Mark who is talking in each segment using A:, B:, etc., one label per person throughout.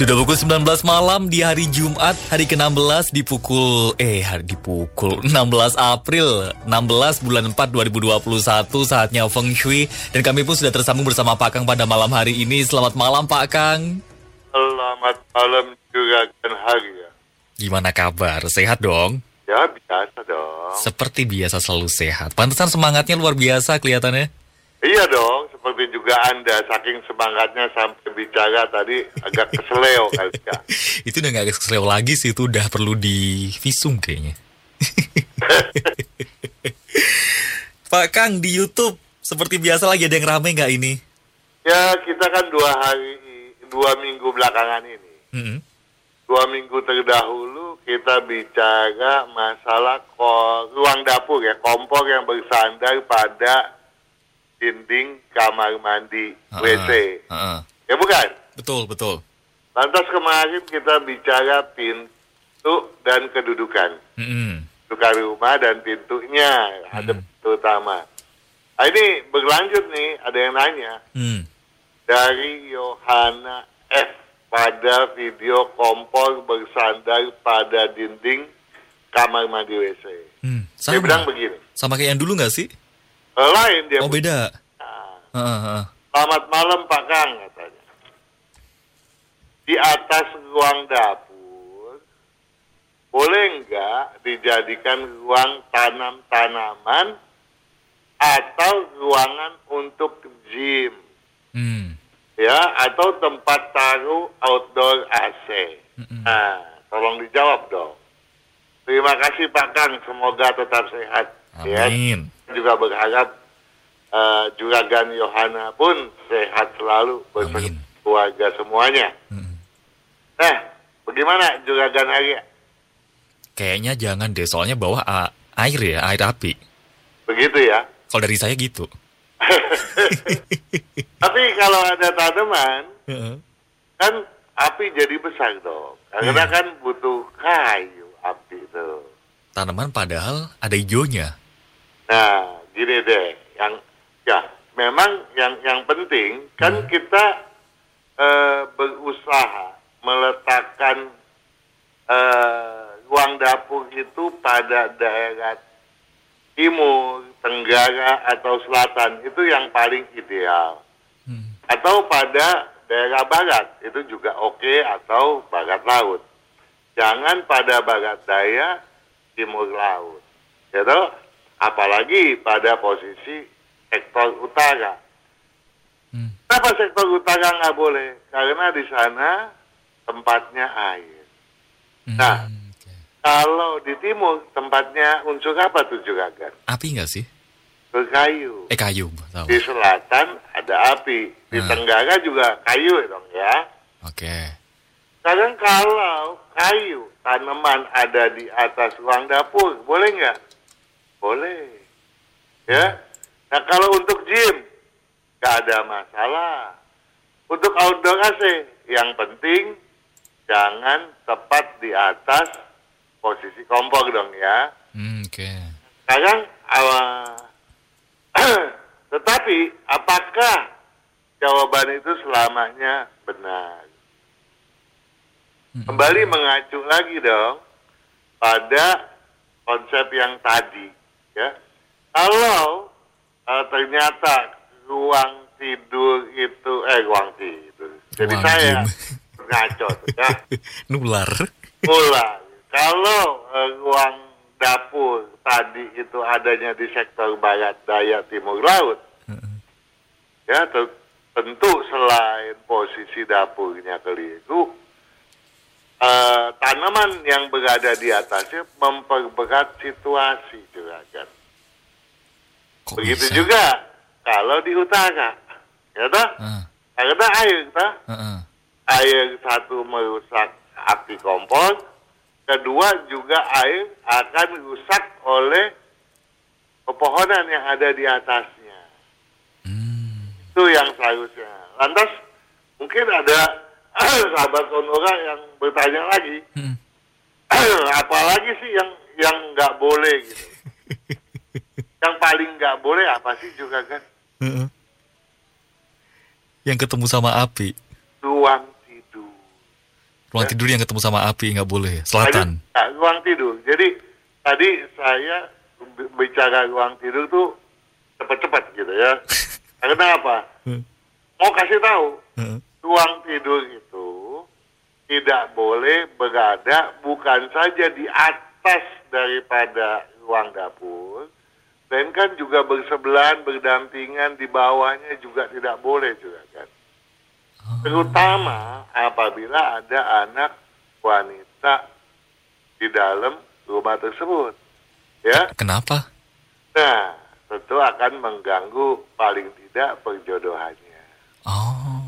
A: Sudah pukul 19 malam di hari Jumat, hari ke-16 di pukul eh hari di pukul 16 April 16 bulan 4 2021 saatnya Feng Shui dan kami pun sudah tersambung bersama Pak Kang pada malam hari ini. Selamat malam Pak Kang.
B: Selamat malam juga dan hari ya.
A: Gimana kabar? Sehat dong?
B: Ya biasa dong.
A: Seperti biasa selalu sehat. Pantesan semangatnya luar biasa kelihatannya.
B: Iya dong, seperti juga Anda, saking semangatnya sampai bicara tadi agak keseleo kali ya.
A: itu udah gak keseleo lagi sih, itu udah perlu di visum kayaknya. Pak Kang, di Youtube seperti biasa lagi ada yang rame nggak ini?
B: Ya, kita kan dua hari, dua minggu belakangan ini. Mm -hmm. Dua minggu terdahulu kita bicara masalah ruang dapur ya, kompor yang bersandar pada dinding kamar mandi uh, WC. Uh, uh. Ya bukan?
A: Betul, betul.
B: Lantas kemarin kita bicara pintu dan kedudukan. Mm -hmm. Rumah dan pintunya mm. ada pintu utama. Nah, ini berlanjut nih, ada yang nanya. Mm. Dari Yohana F pada video kompor bersandar pada dinding kamar mandi WC. Hmm,
A: sama, dia bilang begini. Sama kayak yang dulu nggak sih?
B: Lain dia.
A: Oh beda.
B: Nah, uh, uh. Selamat malam Pak Kang katanya. Di atas ruang dapur boleh nggak dijadikan ruang tanam-tanaman atau ruangan untuk gym? Hmm. Ya, atau tempat taruh outdoor AC. Mm Nah, tolong dijawab dong. Terima kasih Pak Kang, semoga tetap sehat.
A: Amin.
B: Ya. Juga berharap uh, Juragan Yohana pun sehat selalu bersama keluarga semuanya. Hmm. Nah, bagaimana Juragan Arya?
A: Kayaknya jangan deh, soalnya bawah air ya, air api.
B: Begitu ya?
A: Kalau dari saya gitu.
B: Tapi kalau ada tanaman, kan api jadi besar dong. Karena hmm. kan butuh kayu api itu.
A: Tanaman padahal ada hijaunya.
B: Nah, gini deh, yang Ya, memang yang yang penting kan hmm. kita uh, berusaha meletakkan uh, ruang dapur itu pada daerah timur, tenggara atau selatan itu yang paling ideal. Hmm. Atau pada daerah barat itu juga oke okay, atau barat laut. Jangan pada barat daya timur laut. Gitu? Apalagi pada posisi sektor utara. Hmm. Kenapa sektor utara nggak boleh? Karena di sana tempatnya air. Hmm. Nah, okay. kalau di timur tempatnya unsur apa tuh juragan?
A: Api nggak sih?
B: Berkayu.
A: Eh kayu.
B: Tahu. Di selatan ada api. Di hmm. tenggara juga kayu dong ya.
A: Oke. Okay.
B: Sekarang kalau kayu tanaman ada di atas ruang dapur, boleh nggak? Boleh. Ya. Nah kalau untuk gym, nggak ada masalah. Untuk outdoor AC, yang penting jangan tepat di atas posisi kompor dong ya.
A: Hmm, Oke. Okay.
B: Sekarang, uh, tetapi apakah jawaban itu selamanya benar? Hmm. Kembali mengacu lagi dong pada konsep yang tadi, ya. Kalau uh, ternyata ruang tidur itu eh ruang tidur. Jadi ruang saya ngaco ya.
A: Nular.
B: Nular. Kalau uh, ruang dapur tadi itu adanya di sektor barat daya timur laut, ya tentu selain posisi dapurnya keliru, uh, tanaman yang berada di atasnya memperberat situasi juragan.
A: Kok
B: Begitu
A: bisa?
B: juga kalau di utara, ya toh? Uh. Karena air, toh? Uh -uh. air satu merusak api kompor, kedua juga air akan rusak oleh pepohonan yang ada di atasnya. Itu yang seharusnya. Lantas mungkin ada sahabat sonora yang bertanya lagi,
A: Hmm.
B: apalagi sih yang yang nggak boleh gitu. yang paling nggak boleh apa sih juga kan?
A: Heeh. Yang ketemu sama api.
B: Ruang tidur.
A: Ruang
B: Ya.
A: tidur yang ketemu sama api nggak boleh. Selatan.
B: Tadi, ya, ruang tidur. Jadi tadi saya bicara ruang tidur tuh cepat-cepat gitu ya. Karena apa?
A: Hmm.
B: Mau kasih tahu,
A: Heeh.
B: Ruang tidur itu tidak boleh berada bukan saja di atas daripada ruang dapur, dan kan juga bersebelahan, berdampingan di bawahnya juga tidak boleh juga kan. Terutama apabila ada anak wanita di dalam rumah tersebut. Ya,
A: Kenapa?
B: nah tentu akan mengganggu paling tidak perjodohannya.
A: Oh,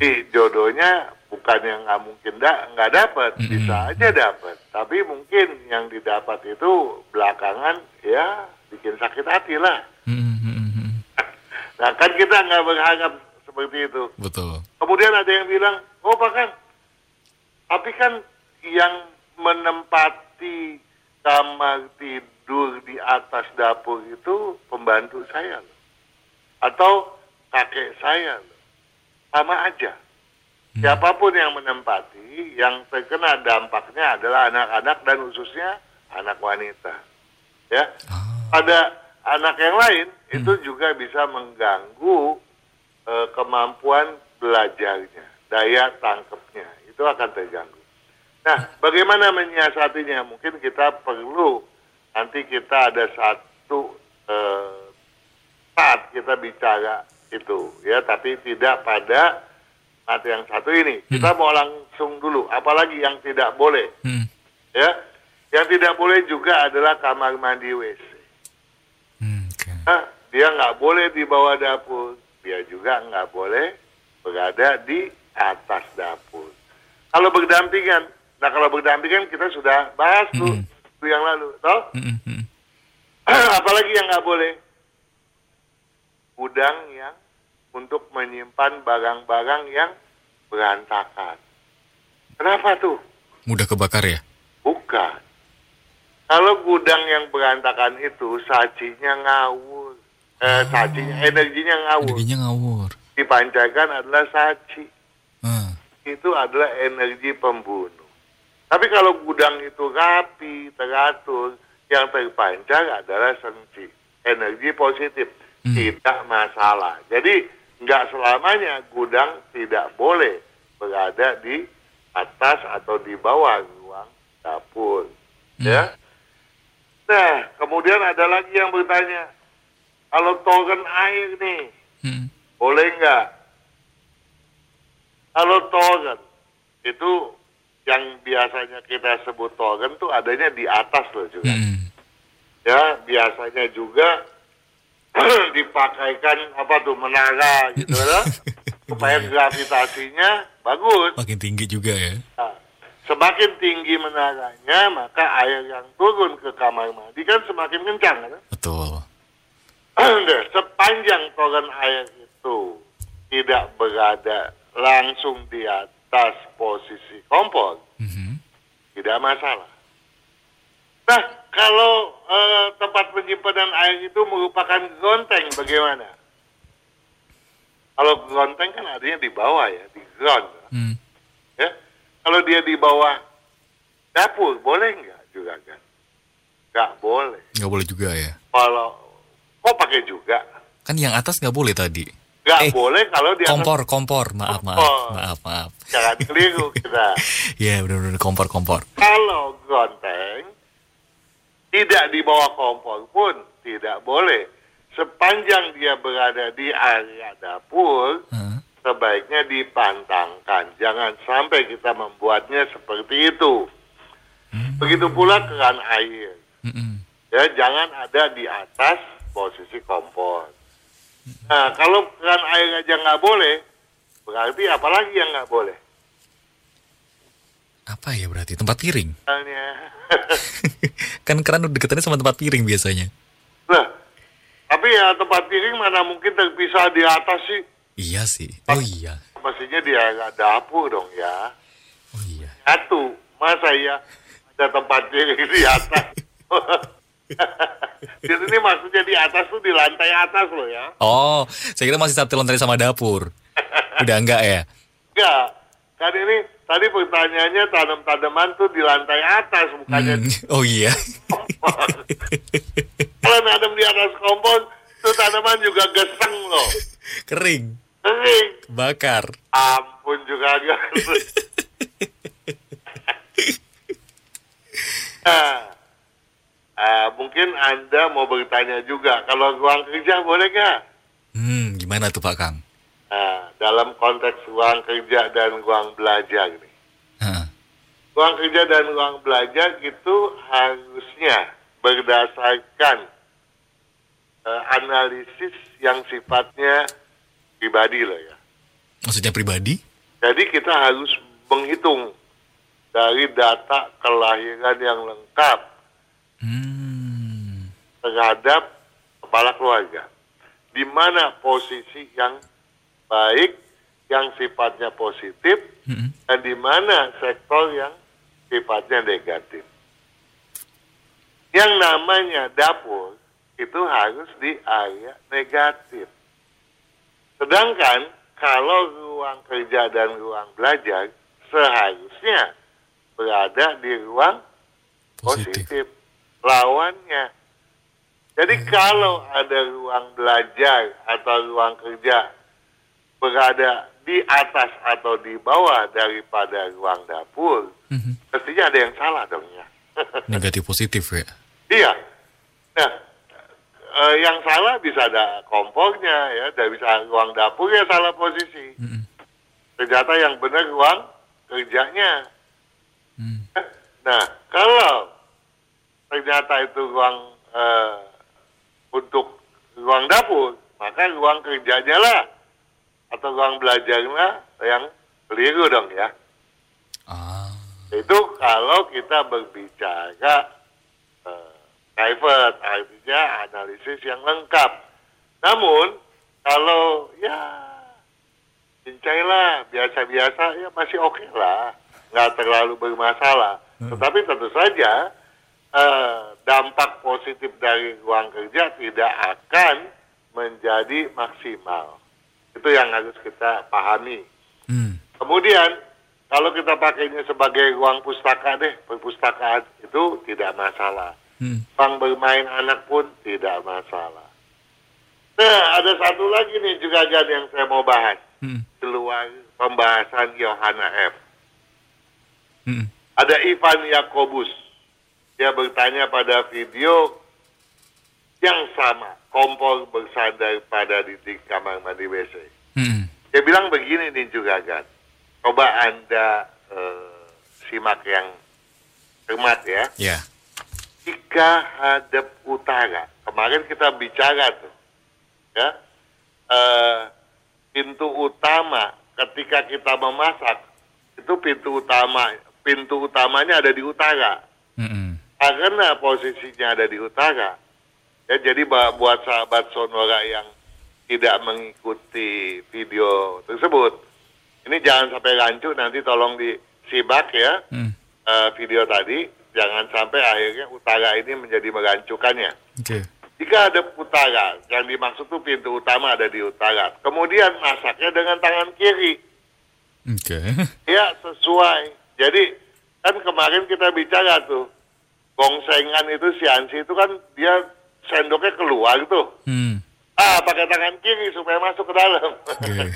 B: Si jodohnya bukan yang nggak mungkin da nggak dapat,
A: Mm-mm.
B: bisa aja dapat. Tapi mungkin yang didapat itu belakangan ya bikin sakit hati lah.
A: Hmm, hmm, hmm.
B: Nah kan kita nggak berharap seperti itu.
A: Betul.
B: Kemudian ada yang bilang, oh bahkan, tapi kan yang menempati kamar tidur di atas dapur itu pembantu saya loh. Atau kakek saya loh. Sama aja. Siapa pun yang menempati, yang terkena dampaknya adalah anak-anak dan khususnya anak wanita. Ya,
A: Ah,
B: pada anak yang lain itu juga bisa mengganggu eh, kemampuan belajarnya, daya tangkapnya itu akan terganggu. Nah, bagaimana menyiasatinya? Mungkin kita perlu nanti kita ada satu eh, saat kita bicara itu, ya, tapi tidak pada saat yang satu ini. Kita mau langsung dulu, apalagi yang tidak boleh,
A: hmm,
B: ya. Yang tidak boleh juga adalah kamar mandi WC.
A: hmm.
B: Nah, dia nggak boleh di bawah dapur, dia juga nggak boleh berada di atas dapur. Kalau berdampingan, nah kalau berdampingan kita sudah bahas tuh minggu yang lalu, toh?
A: Hmm, hmm, hmm.
B: Apalagi yang nggak boleh, gudang yang untuk menyimpan barang-barang yang berantakan. Kenapa tuh?
A: Mudah kebakar ya?
B: Bukan. Kalau gudang yang berantakan itu sajinya ngawur. Eh, sajinya, energinya ngawur.
A: Energinya ngawur.
B: Dipancarkan adalah saji.
A: Ah,
B: Itu adalah energi pembunuh. Tapi kalau gudang itu rapi, teratur, yang terpancar adalah sensi. Energi positif.
A: Hmm.
B: Tidak masalah. Jadi, nggak selamanya gudang tidak boleh berada di atas atau di bawah ruang dapur.
A: Hmm.
B: Ya. Nah, kemudian ada lagi yang bertanya, kalau toren air nih,
A: hmm.
B: boleh nggak? Kalau toren itu yang biasanya kita sebut toren tuh adanya di atas loh juga.
A: Hmm.
B: Ya, biasanya juga dipakaikan apa tuh menara gitu loh. supaya gravitasinya bagus.
A: Makin tinggi juga ya.
B: Nah, semakin tinggi menaranya, maka air yang turun ke kamar mandi kan semakin kencang. Kan?
A: Betul.
B: Nah, sepanjang toren air itu tidak berada langsung di atas posisi kompor,
A: Mhm.
B: tidak masalah. Nah, kalau eh, tempat penyimpanan air itu merupakan gronteng, bagaimana? Kalau gronteng kan adanya di bawah ya, di ground.
A: Hmm.
B: Ya, kalau dia di bawah dapur, boleh nggak juga kan? Nggak boleh.
A: Nggak boleh juga ya.
B: Kalau kok pakai juga?
A: Kan yang atas nggak boleh tadi.
B: Nggak
A: Eh,
B: boleh kalau di atas
A: Kompor, kompor. Maaf, maaf,
B: Kompor.
A: maaf, maaf.
B: jangan keliru kita.
A: Ya, benar-benar kompor, kompor.
B: Kalau gronteng tidak di bawah kompor pun tidak boleh. Sepanjang dia berada di area dapur,
A: Hah?
B: sebaiknya dipantangkan. Jangan sampai kita membuatnya seperti itu. Begitu pula keran air.
A: Mm-mm.
B: Ya, jangan ada di atas posisi kompor. Nah, kalau keran air aja nggak boleh, Berarti apalagi yang nggak boleh?
A: Apa ya berarti? Tempat piring? Kan keran deketannya sama tempat piring biasanya.
B: nah, tapi ya tempat piring mana mungkin terpisah di atas sih?
A: Iya sih. Oh iya.
B: Mestinya dia nggak dapur dong ya.
A: Oh iya.
B: Satu, masa ya ada tempat piring di atas? Jadi ini maksudnya di atas tuh di lantai atas loh ya.
A: Oh, saya kira masih satu lantai sama dapur. Udah enggak ya?
B: Enggak, kan ini tadi pertanyaannya tanam-tanaman tuh di lantai atas bukannya
A: Hmm, Oh iya.
B: kalau nanam di atas kompos tuh tanaman juga geseng loh.
A: Kering.
B: Kering.
A: Bakar.
B: Ampun juga agak. nah, ah, mungkin Anda mau bertanya juga, kalau ruang kerja boleh nggak?
A: Hmm, gimana tuh Pak Kang?
B: Nah, dalam konteks ruang kerja dan ruang belajar nih.
A: Hah.
B: Ruang kerja dan ruang belajar itu harusnya berdasarkan eh, analisis yang sifatnya pribadi loh ya.
A: Maksudnya pribadi?
B: Jadi kita harus menghitung dari data kelahiran yang lengkap
A: Hmm.
B: terhadap kepala keluarga. Di mana posisi yang baik, yang sifatnya positif,
A: Mm-mm.
B: dan di mana sektor yang sifatnya negatif. Yang namanya dapur itu harus di area negatif. Sedangkan kalau ruang kerja dan ruang belajar seharusnya berada di ruang
A: Positif.
B: positif. Lawannya. Jadi kalau ada ruang belajar atau ruang kerja berada di atas atau di bawah daripada ruang dapur,
A: Mhm.
B: mestinya ada yang salah dong ya.
A: Negatif positif ya?
B: iya. Nah, eh, yang salah bisa ada kompornya ya, dan bisa ruang dapur ya salah posisi.
A: Mm-mm.
B: Ternyata yang benar ruang kerjanya.
A: Hmm.
B: Nah, kalau ternyata itu ruang eh, untuk ruang dapur, maka ruang kerjanya lah atau ruang belajarnya yang keliru dong ya.
A: Ah.
B: Itu kalau kita berbicara eh, private, artinya analisis yang lengkap. Namun, kalau ya cincailah biasa-biasa ya masih oke lah, nggak terlalu bermasalah. Tetapi tentu saja eh, dampak positif dari ruang kerja tidak akan menjadi maksimal. Itu yang harus kita pahami.
A: Hmm.
B: Kemudian kalau kita pakainya sebagai ruang pustaka deh, perpustakaan itu tidak masalah.
A: Hmm.
B: Ruang bermain anak pun tidak masalah. Nah, ada satu lagi nih juga Gan yang saya mau bahas.
A: Hmm.
B: Keluar pembahasan Yohana F.
A: Hmm.
B: Ada Ivan Yakobus. Dia bertanya pada video yang sama. Kompor bersandar pada dinding kamar mandi WC.
A: Hmm.
B: Dia bilang begini nih juga kan. Coba Anda eh, simak yang cermat ya.
A: Ya.
B: Jika hadap utara, kemarin kita bicara tuh, ya, eh, pintu utama ketika kita memasak itu pintu utama, pintu utamanya ada di utara.
A: Hmm.
B: Karena posisinya ada di utara, ya jadi buat sahabat Sonora yang tidak mengikuti video tersebut, ini jangan sampai rancu nanti tolong disimak ya
A: Hmm.
B: eh, video tadi, jangan sampai akhirnya utara ini menjadi merancukannya.
A: Oke.
B: Jika ada utara, yang dimaksud tuh pintu utama ada di utara. Kemudian masaknya dengan tangan kiri.
A: Oke.
B: Ya, sesuai. Jadi, kan kemarin kita bicara tuh, gongsengan itu si Ansi itu kan dia sendoknya keluar tuh.
A: Hmm.
B: Ah, pakai tangan kiri supaya masuk ke dalam.
A: Oke.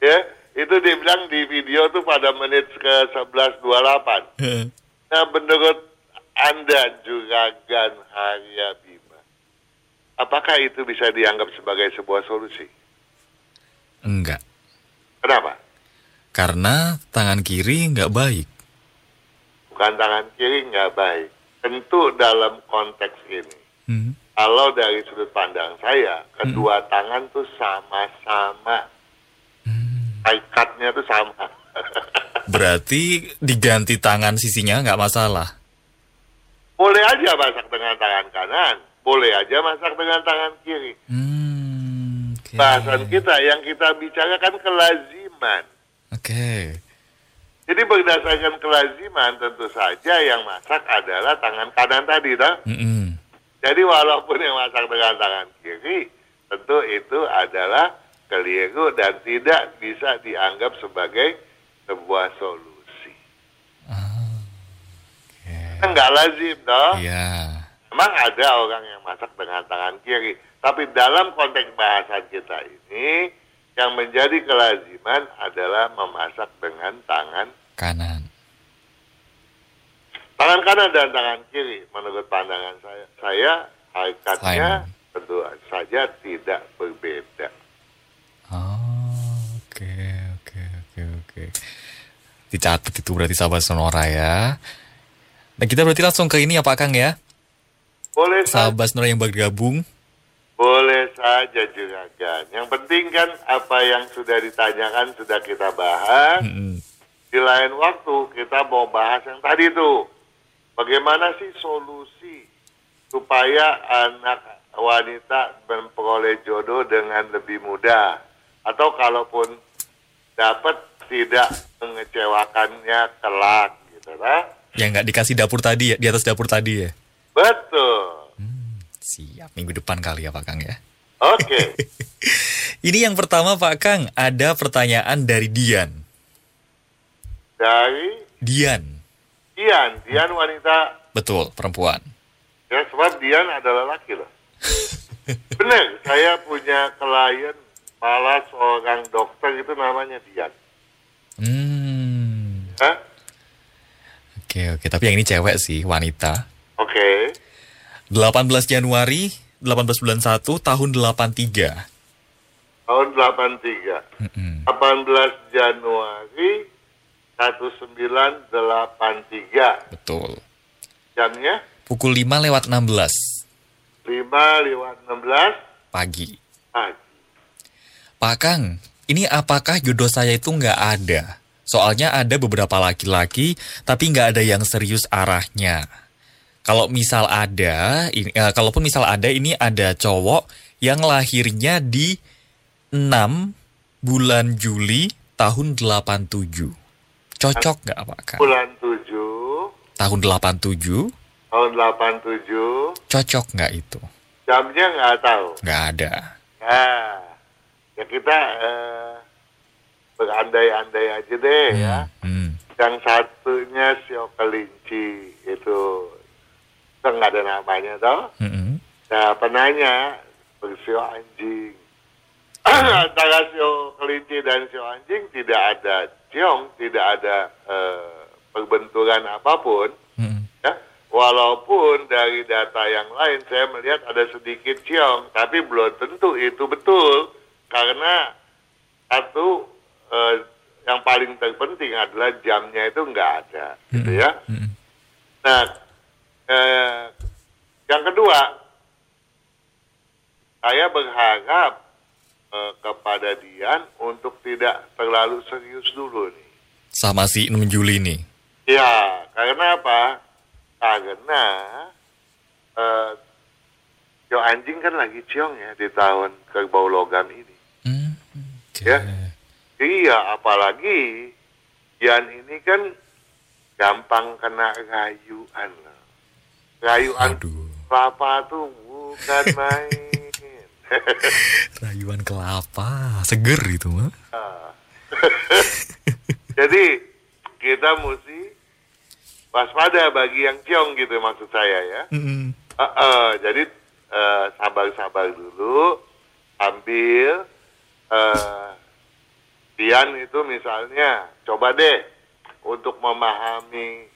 B: ya, itu dibilang di video tuh pada menit ke 11.28.
A: Eh,
B: Nah, menurut Anda juga Gan Harya Bima, apakah itu bisa dianggap sebagai sebuah solusi?
A: Enggak.
B: Kenapa?
A: Karena tangan kiri nggak baik.
B: Bukan tangan kiri nggak baik. Tentu dalam konteks ini,
A: Hmm.
B: Kalau dari sudut pandang saya, kedua tangan tuh sama-sama Haikatnya itu sama.
A: Berarti diganti tangan sisinya nggak masalah.
B: boleh aja masak dengan tangan kanan, boleh aja masak dengan tangan kiri.
A: Hmm, oke.
B: Bahasan kita yang kita bicarakan kelaziman.
A: Oke.
B: Jadi berdasarkan kelaziman tentu saja yang masak adalah tangan kanan tadi, toh.
A: Mm-mm.
B: Jadi walaupun yang masak dengan tangan kiri, tentu itu adalah keliru dan tidak bisa dianggap sebagai sebuah solusi.
A: Oke.
B: Enggak lazim, toh.
A: Iya.
B: Memang ada orang yang masak dengan tangan kiri, tapi dalam konteks bahasan kita ini, yang menjadi kelaziman adalah memasak dengan tangan
A: Kanan.
B: Tangan kanan dan tangan kiri. Menurut pandangan saya, saya hakikatnya tentu saja tidak berbeda.
A: Oh, oke, oke, oke, oke. Dicatat itu berarti sahabat Sonora ya. Nah kita berarti langsung ke ini ya Pak Kang ya.
B: Boleh saja,
A: Sahabat Sonora yang bergabung.
B: boleh saja juragan. Yang penting kan apa yang sudah ditanyakan sudah kita bahas.
A: Mm-mm.
B: Di lain waktu kita mau bahas yang tadi itu. Bagaimana sih solusi supaya anak wanita memperoleh jodoh dengan lebih mudah? Atau kalaupun dapat tidak mengecewakannya kelak gitu lah.
A: Yang nggak dikasih dapur tadi ya, di atas dapur tadi ya.
B: Betul.
A: Siap, minggu depan kali ya Pak Kang ya.
B: Oke.
A: Ini yang pertama Pak Kang, ada pertanyaan dari Dian.
B: Dari
A: Dian,
B: Dian, Dian wanita
A: betul, perempuan.
B: ya sebab Dian adalah laki loh. Benar, saya punya klien malah seorang dokter itu namanya Dian.
A: Hmm,
B: Hah?
A: oke oke, tapi yang ini cewek sih, wanita.
B: Oke.
A: 18 Januari, 18 bulan 1, tahun 83.
B: Tahun 83.
A: Mm-mm.
B: 18 Januari 1983.
A: Betul.
B: Jamnya
A: Pukul 5 lewat 16
B: 5 lewat 16
A: pagi.
B: pagi.
A: Pak Kang, ini apakah jodoh saya itu nggak ada? Soalnya ada beberapa laki-laki, tapi nggak ada yang serius arahnya. Kalau misal ada, ini, eh, kalaupun misal ada, ini ada cowok yang lahirnya di 6 bulan Juli tahun 87. Cocok nggak Pak Kang?
B: Bulan 7
A: Tahun 87,
B: tahun 87
A: cocok nggak itu?
B: jamnya nggak tahu.
A: Nggak ada.
B: Nah, ya kita eh, berandai-andai aja deh ya.
A: Hmm,
B: Yang satunya sio kelinci itu itu nggak ada namanya toh.
A: hmm, hmm.
B: Nah, penanya bersio anjing. Antara sio kelinci dan sio anjing tidak ada ciong, tidak ada eh, perbenturan apa pun.
A: Hmm.
B: Ya, walaupun dari data yang lain saya melihat ada sedikit ciong, tapi belum tentu itu betul karena satu eh, yang paling terpenting adalah jamnya itu nggak ada, gitu ya.
A: Hmm.
B: Nah, eh, yang kedua, saya berharap eh, kepada Dian untuk tidak terlalu serius dulu nih.
A: Sama si 6 Juli nih.
B: Ya, karena apa? Karena eh, Yo anjing kan lagi ciong ya di tahun kerbau logam ini.
A: Hmm, oke.
B: Ya. Iya, apalagi Dian ini kan gampang kena rayuan. Rayuan
A: Aduh,
B: kelapa tuh bukan main.
A: rayuan kelapa, seger itu mah.
B: Jadi kita mesti waspada bagi yang ciong gitu maksud saya ya.
A: Mm-mm.
B: Eh, eh, jadi eh, sabar-sabar dulu ambil eh, Dian itu misalnya coba deh untuk memahami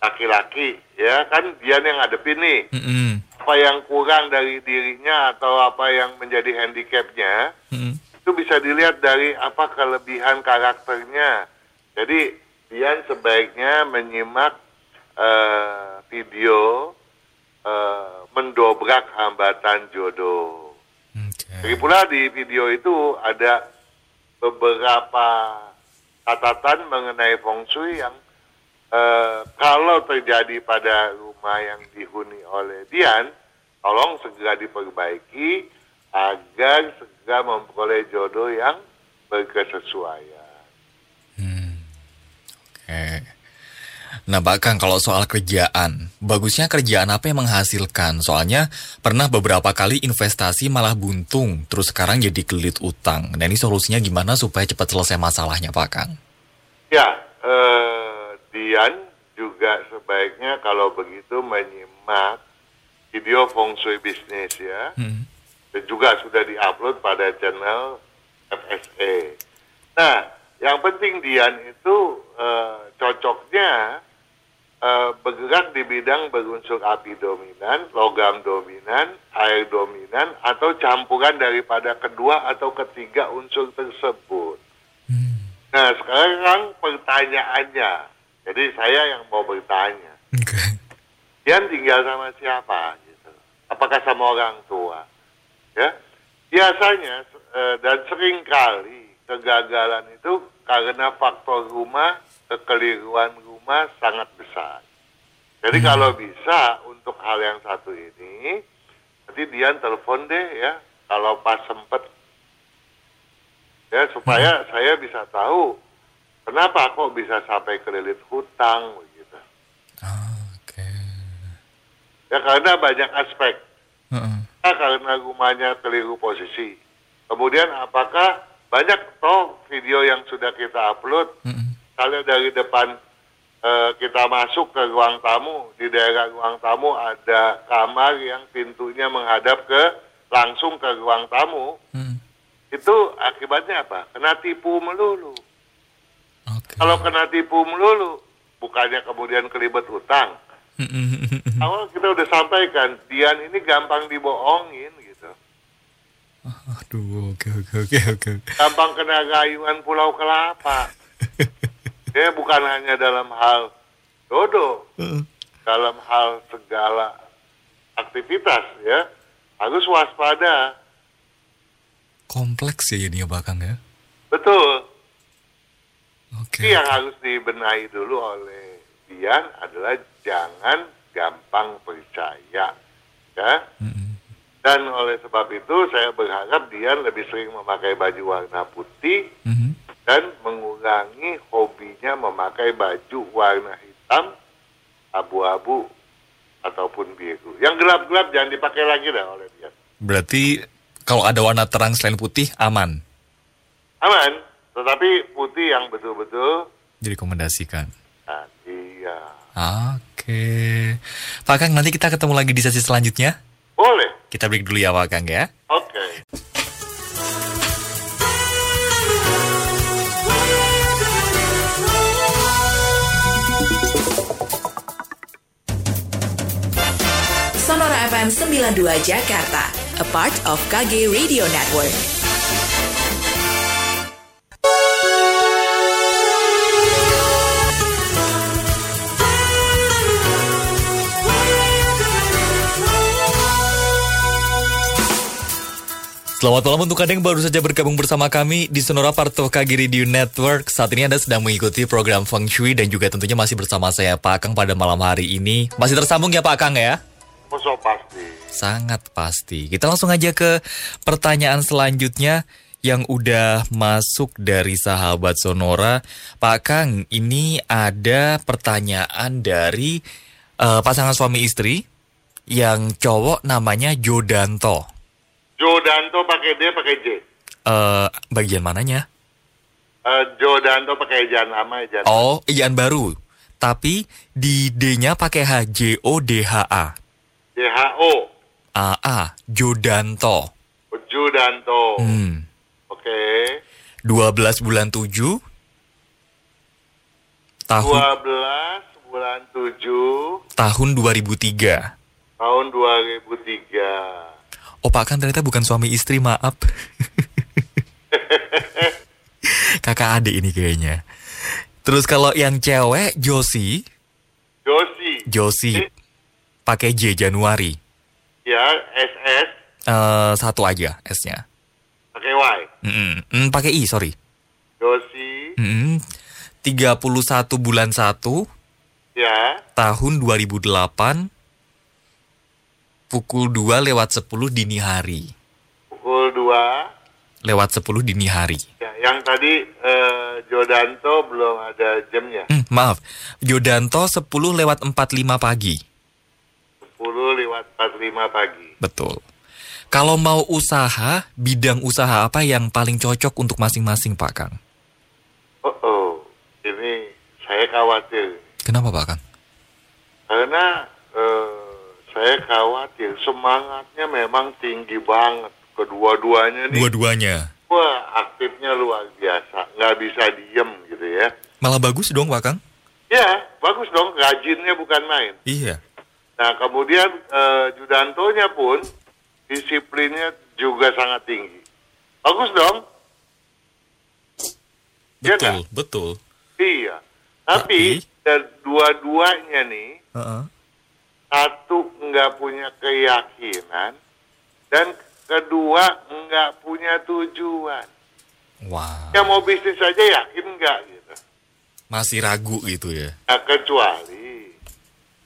B: laki-laki ya kan Dian yang ngadepin nih
A: Mm-mm.
B: apa yang kurang dari dirinya atau apa yang menjadi handicapnya
A: Mm-mm.
B: itu bisa dilihat dari apa kelebihan karakternya. Jadi Dian sebaiknya menyimak eh, video eh, mendobrak hambatan jodoh.
A: Oke.
B: Lagi pula di video itu ada beberapa catatan mengenai feng shui yang eh, kalau terjadi pada rumah yang dihuni oleh Dian, tolong segera diperbaiki agar segera memperoleh jodoh yang berkesesuaian.
A: Oke. Nah, bahkan kalau soal kerjaan, bagusnya kerjaan apa yang menghasilkan? Soalnya pernah beberapa kali investasi malah buntung, terus sekarang jadi kelit utang. Nah, ini solusinya gimana supaya cepat selesai masalahnya, Pak Kang?
B: Ya, eh, Dian juga sebaiknya kalau begitu menyimak video feng shui bisnis ya.
A: Hmm.
B: Dan juga sudah diupload pada channel FSA. Nah, yang penting Dian itu eh, cocoknya eh, bergerak di bidang berunsur api dominan, logam dominan, air dominan, atau campuran daripada kedua atau ketiga unsur tersebut. Nah, sekarang pertanyaannya, jadi saya yang mau bertanya,
A: Oke.
B: Dian tinggal sama siapa? Gitu. Apakah sama orang tua? Ya, biasanya eh, dan sering kali kegagalan itu karena faktor rumah, kekeliruan rumah sangat besar. Jadi kalau bisa untuk hal yang satu ini, nanti Dian telepon deh ya, kalau pas sempet ya supaya saya bisa tahu kenapa kok bisa sampai kelilit hutang begitu.
A: Oke.
B: Ya karena banyak aspek.
A: Heeh.
B: Nah, karena rumahnya keliru posisi. Kemudian apakah banyak toh video yang sudah kita upload, misalnya dari depan eh, kita masuk ke ruang tamu, di daerah ruang tamu ada kamar yang pintunya menghadap ke langsung ke ruang tamu,
A: Mm.
B: itu akibatnya apa? Kena tipu melulu. Kalau kena tipu melulu, bukannya kemudian kelibet utang.
A: Mm-mm.
B: Awal kita udah sampaikan, Dian ini gampang dibohongin gitu.
A: Aduh, oke oke oke oke.
B: Gampang kena rayuan pulau kelapa. ya bukan hanya dalam hal dodo,
A: Heeh.
B: dalam hal segala aktivitas ya. Harus waspada.
A: Kompleks ya ini ya, Pak Kang ya.
B: Betul.
A: Oke.
B: Ini yang harus dibenahi dulu oleh Dian adalah jangan gampang percaya. Ya.
A: Mm-mm.
B: Dan oleh sebab itu saya berharap Dian lebih sering memakai baju warna putih
A: Mhm.
B: dan mengurangi hobinya memakai baju warna hitam, abu-abu, ataupun biru. Yang gelap-gelap jangan dipakai lagi dah oleh Dian.
A: Berarti kalau ada warna terang selain putih aman.
B: Aman, tetapi putih yang betul-betul
A: Direkomendasikan.
B: nah, iya.
A: Oke. Pak Kang, nanti kita ketemu lagi di sesi selanjutnya.
B: Boleh.
A: Kita break dulu ya Pak Kang ya.
B: Oke.
C: Sonora FM 92 Jakarta, a part of KG Radio Network.
A: Selamat malam untuk Anda yang baru saja bergabung bersama kami di Sonora Part of KG Radio Network. Saat ini Anda sedang mengikuti program Feng Shui dan juga tentunya masih bersama saya Pak Kang pada malam hari ini. Masih tersambung ya Pak Kang ya?
B: Musuh pasti.
A: Sangat pasti. Kita langsung aja ke pertanyaan selanjutnya yang udah masuk dari sahabat Sonora. Pak Kang, ini ada pertanyaan dari eh, pasangan suami istri yang cowok namanya Jodanto.
B: Jodanto pakai D pakai J.
A: Eh, bagian mananya?
B: Eh, Jodanto pakai jan lama jan.
A: Oh, ijaan baru. Tapi di D-nya pakai H, J O D H A.
B: DHO.
A: A A, Jodanto.
B: Jodanto.
A: Hmm.
B: Oke.
A: 12 bulan 7 tahun
B: 12 bulan 7
A: tahun 2003.
B: tahun 2003.
A: Pak kan ternyata bukan suami istri, maaf. Kakak adik ini kayaknya. Terus kalau yang cewek Josi,
B: Josi.
A: Josi
B: Eh,
A: pakai J Januari.
B: Ya, SS
A: Eh satu aja S-nya.
B: pakai Y.
A: Mm-mm. Mm, pakai I, sorry. Mm-mm. 31 bulan 1
B: Ya,
A: tahun 2008 pukul 2 lewat 10 dini hari.
B: pukul 2.
A: Lewat 10 dini hari.
B: Ya, yang tadi eh, Jodanto belum ada jamnya.
A: Hmm, maaf, Yodanto 10 lewat 45 pagi.
B: 10 lewat 45 pagi.
A: Betul. Kalau mau usaha, bidang usaha apa yang paling cocok untuk masing-masing Pak Kang?
B: Oh, oh, ini saya khawatir.
A: Kenapa Pak Kang?
B: Karena saya khawatir semangatnya memang tinggi banget. Kedua-duanya nih,
A: Dua-duanya.
B: wah aktifnya luar biasa. Nggak bisa diem gitu ya.
A: Malah bagus dong Pak Kang?
B: Ya, bagus dong. Rajinnya bukan main.
A: Iya.
B: Nah, kemudian eh, Judantonya pun disiplinnya juga sangat tinggi. Bagus dong. Iya
A: Betul,
B: nggak?
A: betul.
B: Iya. Tapi dan dua-duanya nih
A: Heeh.
B: Satu nggak punya keyakinan dan kedua nggak punya tujuan.
A: Wah,
B: Ya mau bisnis saja yakin nggak gitu.
A: masih ragu gitu ya.
B: Nah, kecuali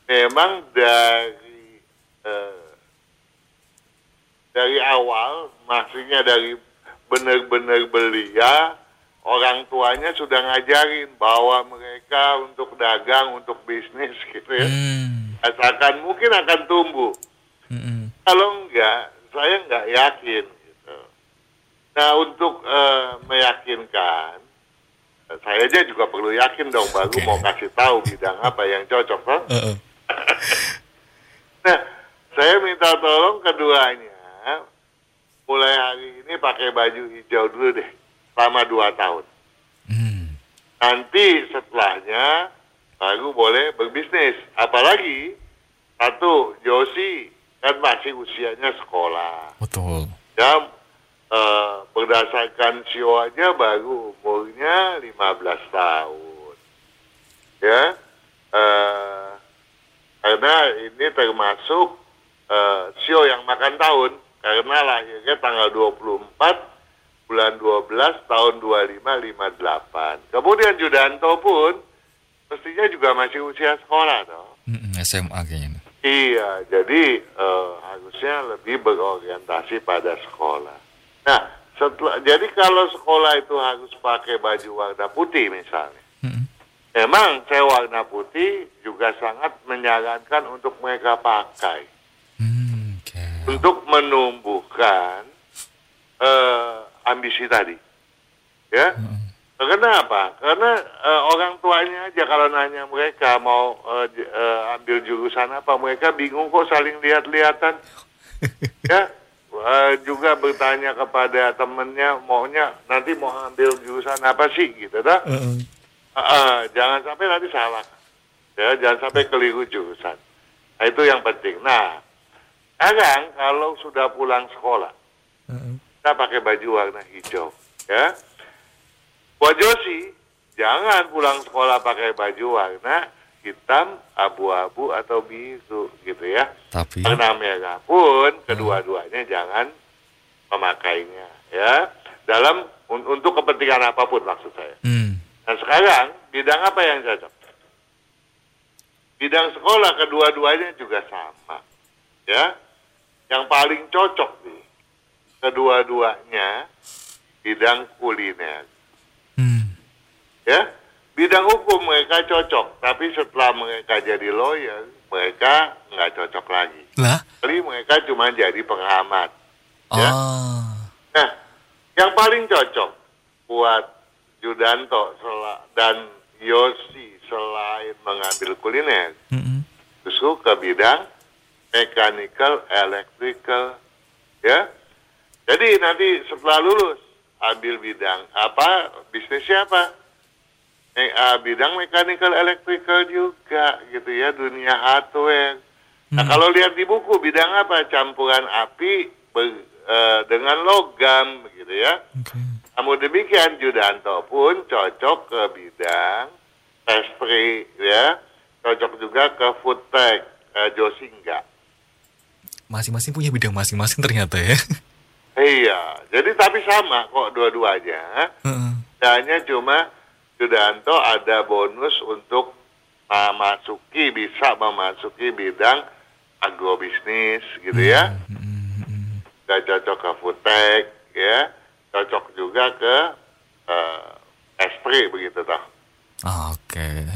B: memang dari eh, dari awal, maksudnya dari benar-benar belia, orang tuanya sudah ngajarin bahwa mereka untuk dagang, untuk bisnis gitu ya.
A: Hmm.
B: Asalkan mungkin akan tumbuh.
A: Mm-mm.
B: Kalau enggak, saya enggak yakin. Gitu. Nah, untuk eh, meyakinkan, saya aja juga perlu yakin dong, baru mau kasih tahu bidang apa yang cocok. toh.
A: Heeh.
B: Nah, saya minta tolong keduanya, mulai hari ini pakai baju hijau dulu deh, selama dua tahun.
A: Hmm.
B: Nanti setelahnya baru boleh berbisnis. Apalagi satu Josi kan masih usianya sekolah.
A: Betul.
B: Ya eh, berdasarkan sio aja baru umurnya 15 tahun. Ya. eh, karena ini termasuk eh, sio yang makan tahun karena lahirnya tanggal 24 bulan 12 tahun 2558. Kemudian Judanto pun mestinya juga masih usia sekolah toh.
A: Mm-mm, SMA kayaknya.
B: Iya, jadi eh, harusnya lebih berorientasi pada sekolah. Nah, setelah jadi kalau sekolah itu harus pakai baju warna putih misalnya,
A: Mm-mm.
B: memang saya warna putih juga sangat menyarankan untuk mereka pakai
A: Hmm, oke.
B: untuk menumbuhkan eh, ambisi tadi, ya.
A: Mm-mm.
B: Kenapa? Karena eh, orang tuanya aja kalau nanya mereka mau j- eh, ambil jurusan apa, mereka bingung kok saling lihat-lihatan. ya, eh, juga bertanya kepada temennya maunya nanti mau ambil jurusan apa sih gitu, dah.
A: Heeh.
B: jangan sampai nanti salah, ya, jangan sampai keliru jurusan. Nah, itu yang penting. Nah, sekarang kalau sudah pulang sekolah,
A: Heeh.
B: kita pakai baju warna hijau, ya. Buat Josi, jangan pulang sekolah pakai baju warna hitam, abu-abu atau biru, gitu ya.
A: Tapi
B: Warna merah pun kedua-duanya jangan memakainya, ya. Dalam un- untuk kepentingan apa pun maksud saya.
A: hmm.
B: Nah sekarang bidang apa yang cocok? Bidang sekolah kedua-duanya juga sama, ya. Yang paling cocok nih kedua-duanya bidang kuliner,
A: Hmm.
B: Ya. Bidang hukum mereka cocok, tapi setelah mereka jadi lawyer, mereka nggak cocok lagi.
A: Lah?
B: Kali mereka cuma jadi pengamat. Ya.
A: Oh.
B: Nah, yang paling cocok buat Judanto dan Yosi selain mengambil kuliner,
A: Mm-mm.
B: justru ke bidang mechanical, electrical, ya. Jadi nanti setelah lulus ambil bidang apa, bisnisnya apa? Eh, ah, bidang mechanical, electrical juga gitu ya, dunia hardware. Nah
A: Hmm.
B: kalau lihat di buku bidang apa? Campuran api ber- eh, dengan logam gitu ya.
A: Oke.
B: Namun demikian Judanto pun cocok ke bidang pastry ya, cocok juga ke food tech, eh, Josi enggak.
A: Masing-masing punya bidang masing-masing ternyata ya.
B: Iya, jadi tapi sama kok dua-duanya.
A: Heeh.
B: Hanya cuma Yudanto ada bonus untuk memasuki bisa memasuki bidang agrobisnis gitu ya. Gak cocok ke food tech ya, cocok juga ke uh, esprit begitu toh.
A: Oke.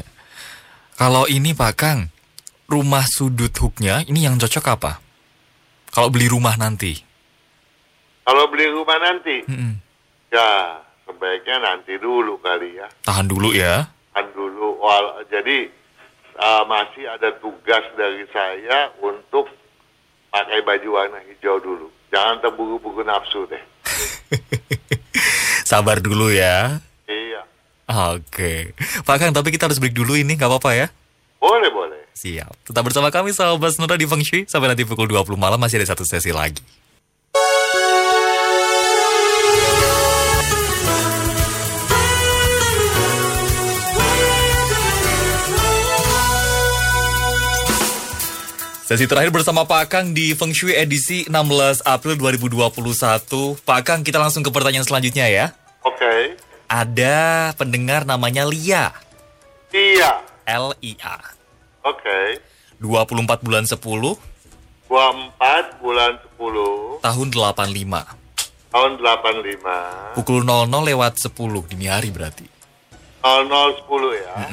A: Kalau ini Pak Kang, rumah sudut hooknya ini yang cocok apa? Kalau beli rumah nanti?
B: Kalau beli rumah nanti,
A: Mm-mm.
B: ya sebaiknya nanti dulu kali ya.
A: Tahan dulu ya.
B: Kan dulu, wal, jadi uh, masih ada tugas dari saya untuk pakai baju warna hijau dulu. Jangan terburu-buru nafsu deh.
A: Sabar dulu ya.
B: Iya,
A: Oke. Pak Kang, tapi kita harus break dulu ini, nggak apa-apa ya?
B: boleh boleh.
A: Siap. Tetap bersama kami sahabat Nora di Feng Shui. Sampai nanti pukul 20 malam masih ada satu sesi lagi. Sesi terakhir bersama Pak Kang di Feng Shui edisi 16 April 2021. Pak Kang, kita langsung ke pertanyaan selanjutnya ya.
B: Oke.
A: Ada pendengar namanya Lia.
B: Iya.
A: L-I-A.
B: Oke.
A: 24 bulan 10
B: 24 bulan 10
A: tahun 85.
B: tahun 85
A: Pukul 00 lewat 10 dini hari berarti.
B: 0010 ya.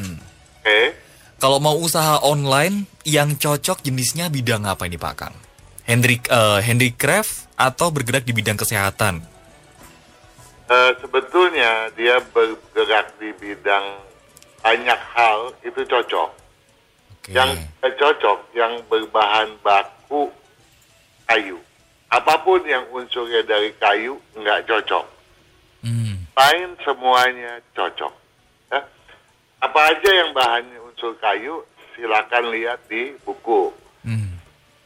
B: Oke.
A: Kalau mau usaha online yang cocok jenisnya bidang apa ini Pak Kang? Hendrik eh, handicraft atau bergerak di bidang kesehatan?
B: Eh, sebetulnya dia bergerak di bidang banyak hal itu cocok.
A: Oke.
B: Yang cocok yang berbahan baku kayu. Apa pun yang unsurnya dari kayu nggak cocok.
A: Hmm,
B: Lain semuanya cocok. Ya. Apa aja yang bahannya unsur kayu silakan lihat di buku.
A: hmm.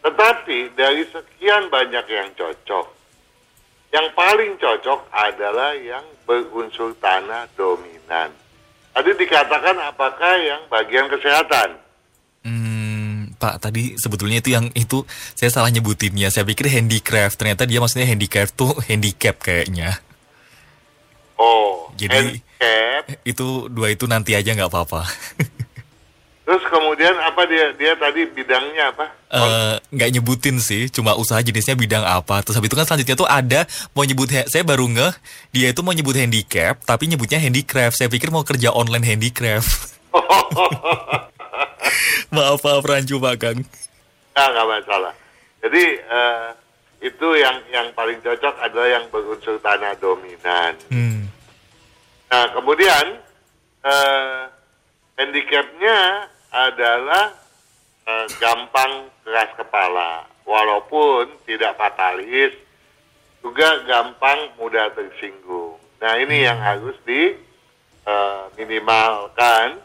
B: Tetapi dari sekian banyak yang cocok, yang paling cocok adalah yang berunsur tanah dominan. Tadi dikatakan apakah yang bagian kesehatan?
A: Hmm, Pak, tadi sebetulnya itu yang itu saya salah nyebutinnya. Saya pikir handicraft, ternyata dia maksudnya handicraft tuh handicap kayaknya.
B: Oh,
A: Jadi-
B: handicap.
A: Itu dua itu nanti aja nggak apa-apa.
B: Terus kemudian apa dia dia tadi bidangnya apa?
A: Eh, nggak nyebutin sih, cuma usaha jenisnya bidang apa. Terus habis itu kan selanjutnya tuh ada mau nyebut, saya baru ngeh, dia itu mau nyebut handicap, tapi nyebutnya handicraft. Saya pikir mau kerja online handicraft. Maaf, maaf rancu Pak Kang.
B: Nah, nggak masalah. Jadi eh, itu yang yang paling cocok adalah yang berunsur tanah dominan.
A: Hmm.
B: Nah, kemudian eh, handicapnya adalah eh, gampang keras kepala, walaupun tidak fatalis, juga gampang mudah tersinggung. Nah, ini yang harus di eh, minimalkan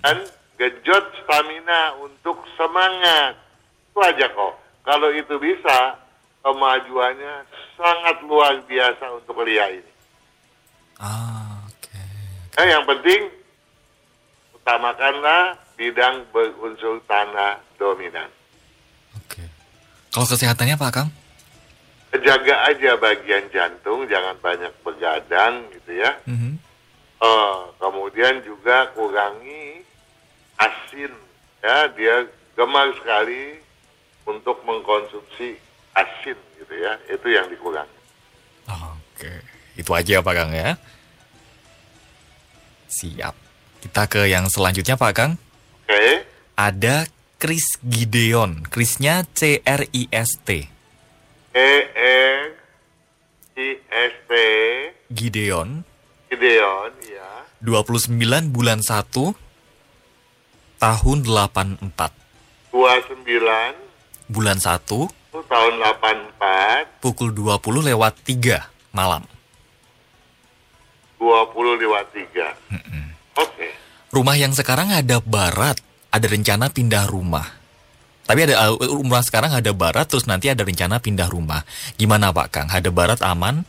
B: dan gejot stamina untuk semangat. Itu aja kok. Kalau itu bisa, kemajuannya sangat luar biasa untuk Lia ini.
A: Ah, oke.
B: Nah, yang penting utamakanlah bidang berunsur tanah dominan.
A: Oke. Kalau kesehatannya Pak Kang?
B: Jaga aja bagian jantung, jangan banyak begadang gitu ya.
A: Mhm.
B: Eh, kemudian juga kurangi asin, ya dia gemar sekali untuk mengkonsumsi asin gitu ya. Itu yang dikurangi.
A: Oke. Itu aja Pak Kang ya. Siap. Kita ke yang selanjutnya Pak Kang.
B: Oke,
A: Ada Chris Gideon. Chrisnya C R I S T.
B: E N I S T
A: Gideon.
B: Gideon, ya.
A: 29 bulan 1 tahun 84.
B: 29
A: Bulan 1
B: tahun 84
A: pukul 20 lewat 3 malam.
B: 20 lewat 3. Oke.
A: Rumah yang sekarang ada barat, ada rencana pindah rumah. Tapi ada uh, rumah sekarang ada barat terus nanti ada rencana pindah rumah. Gimana Pak Kang? Ada barat aman?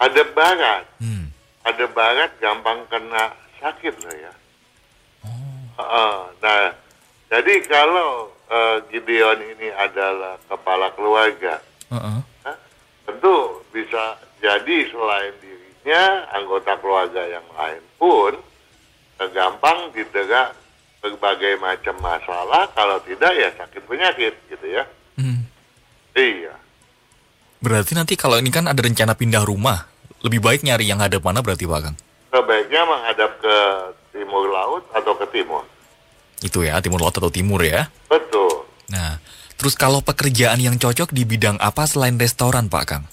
B: Ada barat.
A: Hmm.
B: Ada barat gampang kena sakit loh ya. Heeh. nah, jadi kalau eh, Gideon ini adalah kepala keluarga. Hah? tentu bisa jadi selain dirinya, anggota keluarga yang lain pun eh, gampang didera berbagai macam masalah, kalau tidak ya sakit penyakit gitu ya.
A: Hmm.
B: Iya.
A: Berarti nanti kalau ini kan ada rencana pindah rumah, lebih baik nyari yang hadap mana berarti Pak Kang?
B: Sebaiknya menghadap ke timur laut atau ke timur.
A: Itu ya, timur laut atau timur ya.
B: Betul.
A: Nah, terus kalau pekerjaan yang cocok di bidang apa selain restoran Pak Kang?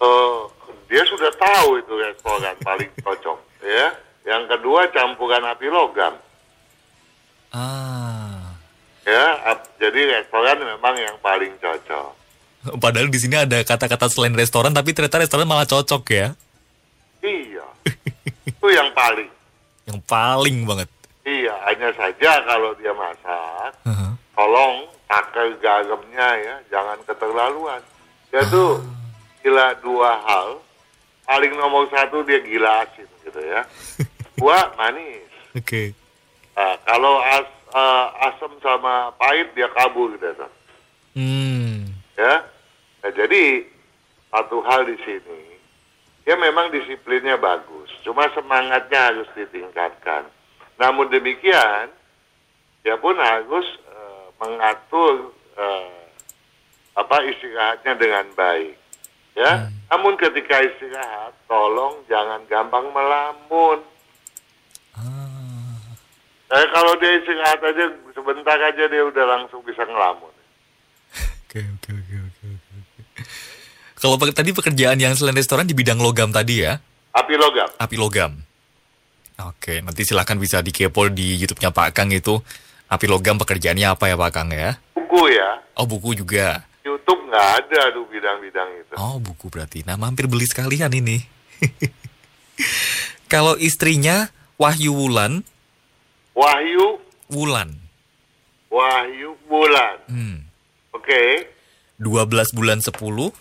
B: Eh, dia sudah tahu itu restoran paling cocok ya. Yang kedua campuran api logam
A: Ah.
B: ya. ap- jadi restoran memang yang paling cocok.
A: Padahal di sini ada kata-kata selain restoran, tapi ternyata restoran malah cocok ya.
B: Iya. itu yang paling.
A: Yang paling banget.
B: Iya, hanya saja kalau dia masak,
A: Heeh.
B: tolong pakai garamnya ya, jangan keterlaluan. Dia tuh gila dua hal. Paling nomor satu dia gila asin gitu ya. Dua manis.
A: Oke.
B: Nah, kalau as, eh, asam sama pahit dia kabur gitu.
A: Hmm.
B: Ya. Nah, jadi satu hal di sini, dia memang disiplinnya bagus, cuma semangatnya harus ditingkatkan. Namun demikian, dia pun harus eh, mengatur eh, apa istirahatnya dengan baik. Ya, namun ketika istirahat, tolong jangan gampang melamun. Eh, kalau dia istirahat aja sebentar aja dia udah langsung bisa ngelamun.
A: Oke, oke, oke, oke. Kalau tadi pekerjaan yang selain restoran di bidang logam tadi ya,
B: Api logam.
A: api logam. Oke, nanti silahkan bisa dikepo di YouTube-nya Pak Kang itu. Api logam pekerjaannya apa ya Pak Kang ya?
B: Buku ya.
A: Oh buku juga.
B: YouTube nggak ada tuh bidang-bidang itu.
A: Oh buku berarti. Nah mampir beli sekalian ini. Kalau istrinya Wahyu Wulan,
B: Wahyu,
A: Wulan.
B: Wahyu bulan.
A: Hmm.
B: Oke,
A: 12 bulan 10
B: 12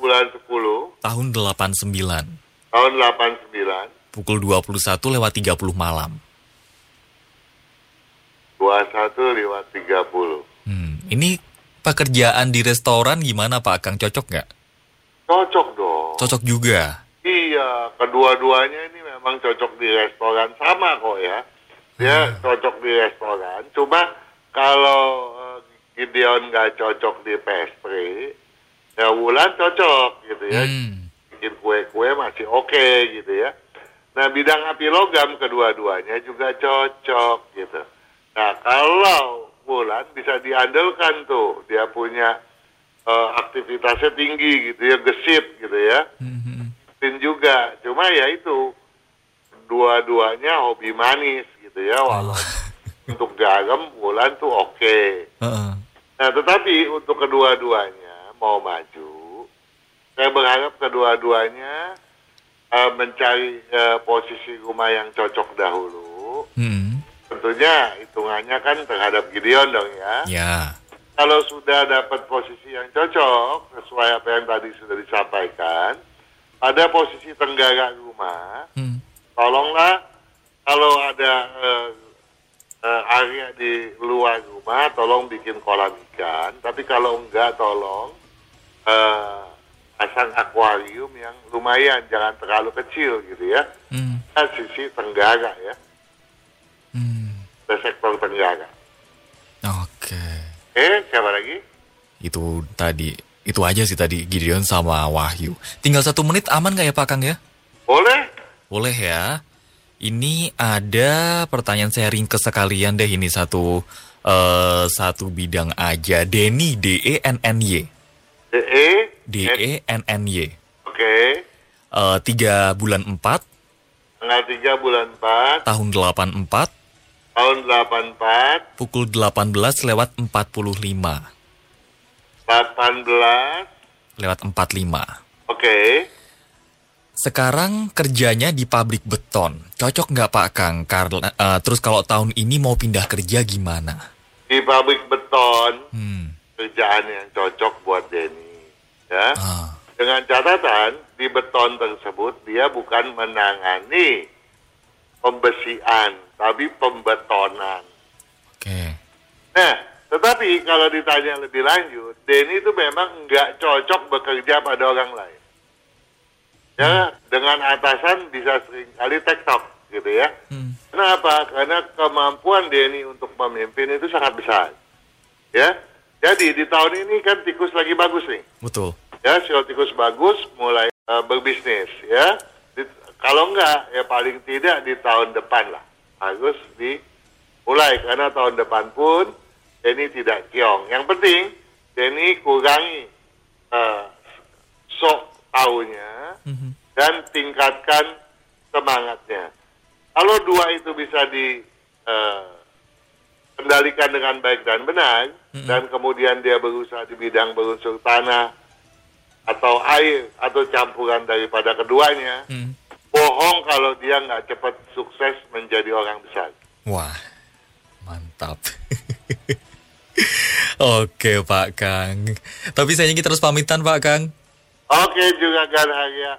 B: bulan 10
A: tahun 89.
B: tahun 89,
A: Pukul 21 lewat 30 malam.
B: 21 lewat 30.
A: Hmm. Ini pekerjaan di restoran gimana Pak Kang? Cocok nggak?
B: Cocok dong.
A: Cocok juga.
B: Iya, kedua-duanya ini memang cocok di restoran sama kok ya. Dia cocok di restoran. Cuma kalau eh, Gideon nggak cocok di pastry, ya Wulan cocok gitu ya.
A: Hmm.
B: bikin kue-kue masih oke gitu ya. Nah bidang api logam kedua-duanya juga cocok gitu. Nah kalau Bulan bisa diandalkan tuh dia punya eh, aktivitasnya tinggi gitu ya, gesit gitu ya.
A: Mhm.
B: Dan juga, cuma ya itu dua-duanya hobi manis gitu ya. Walau untuk garam Bulan tuh oke.
A: Heeh.
B: Nah, tetapi untuk kedua-duanya mau maju, saya berharap kedua-duanya eh, mencari eh, posisi rumah yang cocok dahulu.
A: Hmm.
B: Tentunya hitungannya kan terhadap Gideon dong ya.
A: Ya.
B: Kalau sudah dapat posisi yang cocok, sesuai apa yang tadi sudah disampaikan, ada posisi tenggara rumah,
A: Hmm.
B: tolonglah kalau ada eh, eh, area di luar rumah, tolong bikin kolam ikan. Tapi kalau enggak, tolong eh, pasang akuarium yang lumayan, jangan terlalu kecil gitu ya.
A: Hmm.
B: Nah, sisi tenggara ya,
A: Hmm.
B: ke sektor tenggara.
A: Oke.
B: Eh, siapa lagi?
A: Itu tadi. Itu aja sih tadi Gideon sama Wahyu. Tinggal satu menit aman nggak ya Pak Kang ya?
B: Boleh?
A: Boleh ya. Ini ada pertanyaan sharing ke sekalian deh ini satu eh satu bidang aja. Denny D E N N Y.
B: DE?
A: D E N N Y.
B: Oke.
A: Eh, tiga bulan 4
B: Tanggal 3 bulan 4,
A: tahun 84
B: tahun 84,
A: pukul 18 lewat 45
B: 18,
A: lewat 45.
B: oke.
A: Sekarang kerjanya di pabrik beton. Cocok nggak Pak Kang? Karena eh, terus kalau tahun ini mau pindah kerja gimana?
B: Di pabrik beton,
A: Hmm.
B: kerjaan yang cocok buat Denny. Ya.
A: Ah.
B: Dengan catatan, di beton tersebut dia bukan menangani pembesian, tapi pembetonan.
A: Oke.
B: Nah, tetapi kalau ditanya lebih lanjut, Denny itu memang nggak cocok bekerja pada orang lain. Ya, dengan atasan bisa sering kali tektok gitu ya.
A: Hmm.
B: Kenapa? Karena kemampuan Denny untuk memimpin itu sangat besar. Ya. Jadi di tahun ini kan tikus lagi bagus nih.
A: Betul.
B: Ya, sio tikus bagus mulai uh, berbisnis ya. Di- kalau enggak ya paling tidak di tahun depan lah. Bagus dimulai karena tahun depan pun Denny tidak kiong. Yang penting Denny kurangi uh, sok taunya
A: Mhm.
B: dan tingkatkan semangatnya. Kalau dua itu bisa di eh, kendalikan dengan baik dan benar, dan kemudian dia berusaha di bidang berunsur tanah atau air atau campuran daripada keduanya,
A: Hmm.
B: bohong kalau dia nggak cepat sukses menjadi orang besar.
A: Wah, mantap. Oke Pak Kang. Tapi sayangnya kita harus pamitan Pak Kang.
B: Oke juga kan Arya.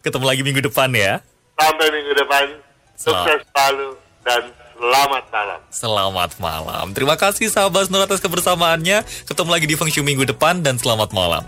A: Ketemu lagi minggu depan ya.
B: Sampai minggu depan,
A: Selamat.
B: sukses selalu dan selamat malam.
A: Selamat malam. Terima kasih sahabat Nur atas kebersamaannya. Ketemu lagi di Feng Shui minggu depan dan selamat malam.